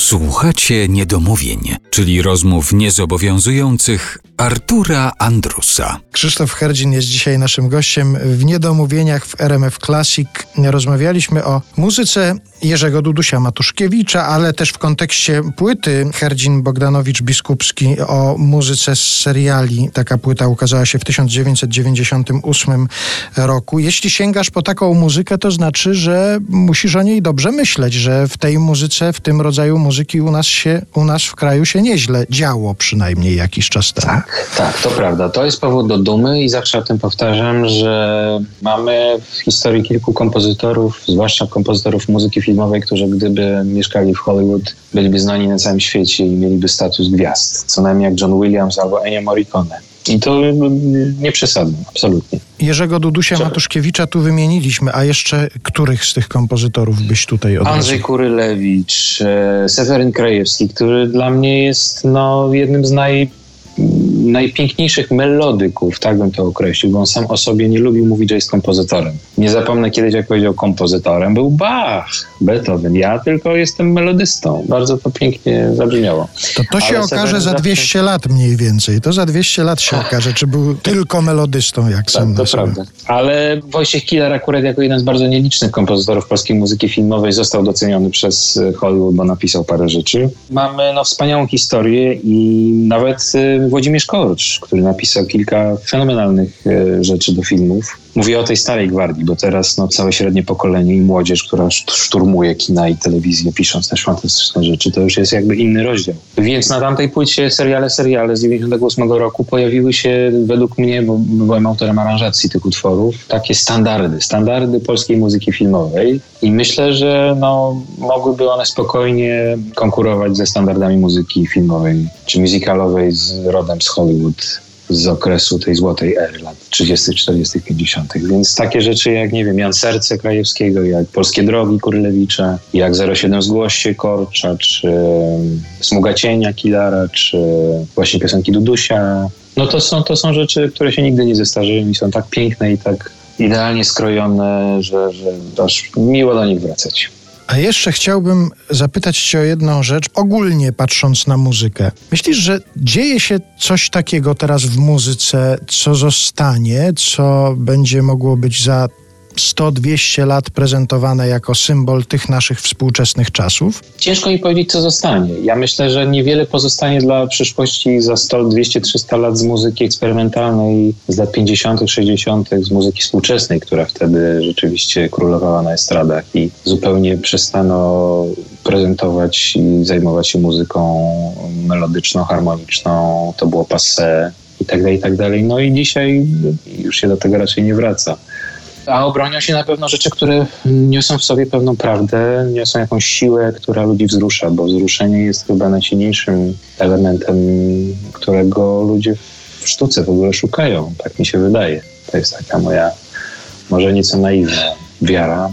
Słuchacie niedomówień, czyli rozmów niezobowiązujących Artura Andrusa. Krzysztof Herdzin jest dzisiaj naszym gościem w Niedomówieniach w RMF Classic. Rozmawialiśmy o muzyce Jerzego Dudusia Matuszkiewicza, ale też w kontekście płyty Herdzin Bogdanowicz Biskupski o muzyce z seriali. Taka płyta ukazała się w 1998 roku. Jeśli sięgasz po taką muzykę, to znaczy, że musisz o niej dobrze myśleć, że w tej muzyce, w tym rodzaju muzyki u nas się, u nas w kraju się nieźle działo przynajmniej jakiś czas temu. Tak, tak, to prawda. To jest powód do dumy i zawsze o tym powtarzam, że mamy w historii kilku kompozytorów, zwłaszcza kompozytorów muzyki filmowej, którzy gdyby mieszkali w Hollywood, byliby znani na całym świecie i mieliby status gwiazd. Co najmniej jak John Williams albo Ennio Morricone. I to nie przesadzam, absolutnie. Jerzego Dudusia Matuszkiewicza tu wymieniliśmy, a jeszcze których z tych kompozytorów byś tutaj odniósł? Andrzej Kurylewicz, e, Seweryn Krajewski, który dla mnie jest no, jednym z naj najpiękniejszych melodyków, tak bym to określił, bo on sam o sobie nie lubił mówić, że jest kompozytorem. Nie zapomnę kiedyś, jak powiedział kompozytorem, był Bach, Beethoven. Ja tylko jestem melodystą. Bardzo to pięknie zabrzmiało. To to się Ale okaże za 200 lat mniej więcej. To za 200 lat się okaże, czy był tylko melodystą, jak tak, sam To prawda. Ale Wojciech Kilar akurat jako jeden z bardzo nielicznych kompozytorów polskiej muzyki filmowej został doceniony przez Hollywood, bo napisał parę rzeczy. Mamy no, wspaniałą historię i nawet y, Włodzimierz Korcz, który napisał kilka fenomenalnych e, rzeczy do filmów. Mówię o tej starej gwardii, bo teraz no, całe średnie pokolenie i młodzież, która szturmuje kina i telewizję, pisząc też fantastyczne rzeczy, to już jest jakby inny rozdział. Więc na tamtej płycie seriale, seriale z 98 roku pojawiły się według mnie, bo byłem autorem aranżacji tych utworów, takie standardy, standardy polskiej muzyki filmowej i myślę, że no, mogłyby one spokojnie konkurować ze standardami muzyki filmowej czy musicalowej z rodem z Hollywood z okresu tej złotej ery lat 30., 40., 50. Więc takie rzeczy jak, nie wiem, Jan Serce Krajewskiego, jak Polskie Drogi Kurylewicza, jak 07 Zgłoście Korcza, czy Smuga Cienia Kilara, czy właśnie piosenki Dudusia. No to są, to są rzeczy, które się nigdy nie zestarzeją i są tak piękne i tak idealnie skrojone, że, że aż miło do nich wracać. A jeszcze chciałbym zapytać Cię o jedną rzecz, ogólnie patrząc na muzykę. Myślisz, że dzieje się coś takiego teraz w muzyce, co zostanie, co będzie mogło być za 100-200 lat prezentowane jako symbol tych naszych współczesnych czasów? Ciężko mi powiedzieć, co zostanie. Ja myślę, że niewiele pozostanie dla przyszłości za 100, 200, 300 lat z muzyki eksperymentalnej z lat 50., 60., z muzyki współczesnej, która wtedy rzeczywiście królowała na estradach i zupełnie przestano prezentować i zajmować się muzyką melodyczną, harmoniczną. To było passe i tak dalej, i tak dalej. No i dzisiaj już się do tego raczej nie wraca. A obronią się na pewno rzeczy, które niosą w sobie pewną prawdę, niosą jakąś siłę, która ludzi wzrusza, bo wzruszenie jest chyba najsilniejszym elementem, którego ludzie w sztuce w ogóle szukają. Tak mi się wydaje. To jest taka moja, może nieco naiwna wiara.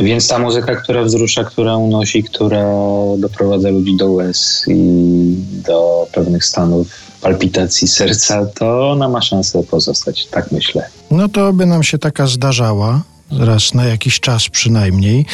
Więc ta muzyka, która wzrusza, która unosi, która doprowadza ludzi do łez i do pewnych stanów palpitacji serca, to ona ma szansę pozostać, tak myślę. No to by nam się taka zdarzała raz na jakiś czas przynajmniej.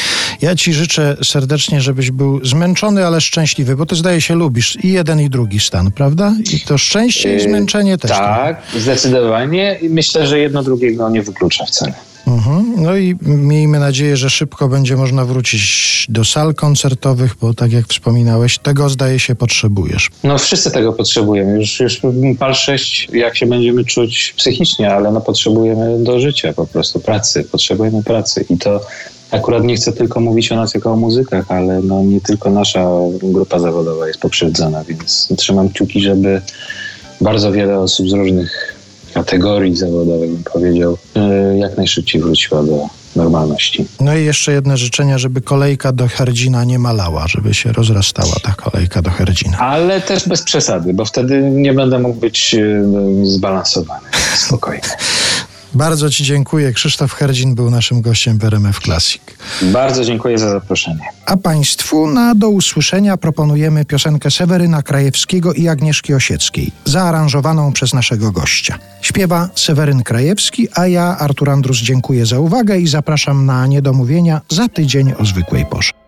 Ja Ci życzę serdecznie, żebyś był zmęczony, ale szczęśliwy, bo Ty zdaje się lubisz i jeden i drugi stan, prawda? I to szczęście i yy, zmęczenie też. Tak, zdecydowanie. I myślę, że jedno drugiego nie wyklucza wcale. Mhm. No i miejmy nadzieję, że szybko będzie można wrócić do sal koncertowych, bo tak jak wspominałeś, tego zdaje się potrzebujesz. No wszyscy tego potrzebujemy. Już, już pal 6, jak się będziemy czuć psychicznie, ale no potrzebujemy do życia po prostu pracy. Potrzebujemy pracy i to akurat nie chcę tylko mówić o nas jako o muzykach, ale no nie tylko nasza grupa zawodowa jest pokrzywdzona, więc trzymam kciuki, żeby bardzo wiele osób z różnych kategorii zawodowych, bym powiedział, e, jak najszybciej wróciła do normalności. No i jeszcze jedne życzenia, żeby kolejka do Herdzina nie malała, żeby się rozrastała ta kolejka do Herdzina. Ale też bez przesady, bo wtedy nie będę mógł być e, zbalansowany. Spokojnie. Bardzo Ci dziękuję. Krzysztof Herdzin był naszym gościem w RMF Classic. Bardzo dziękuję za zaproszenie. A Państwu na do usłyszenia proponujemy piosenkę Seweryna Krajewskiego i Agnieszki Osieckiej, zaaranżowaną przez naszego gościa. Śpiewa Seweryn Krajewski, a ja, Artur Andrus, dziękuję za uwagę i zapraszam na niedomówienia za tydzień o zwykłej porze.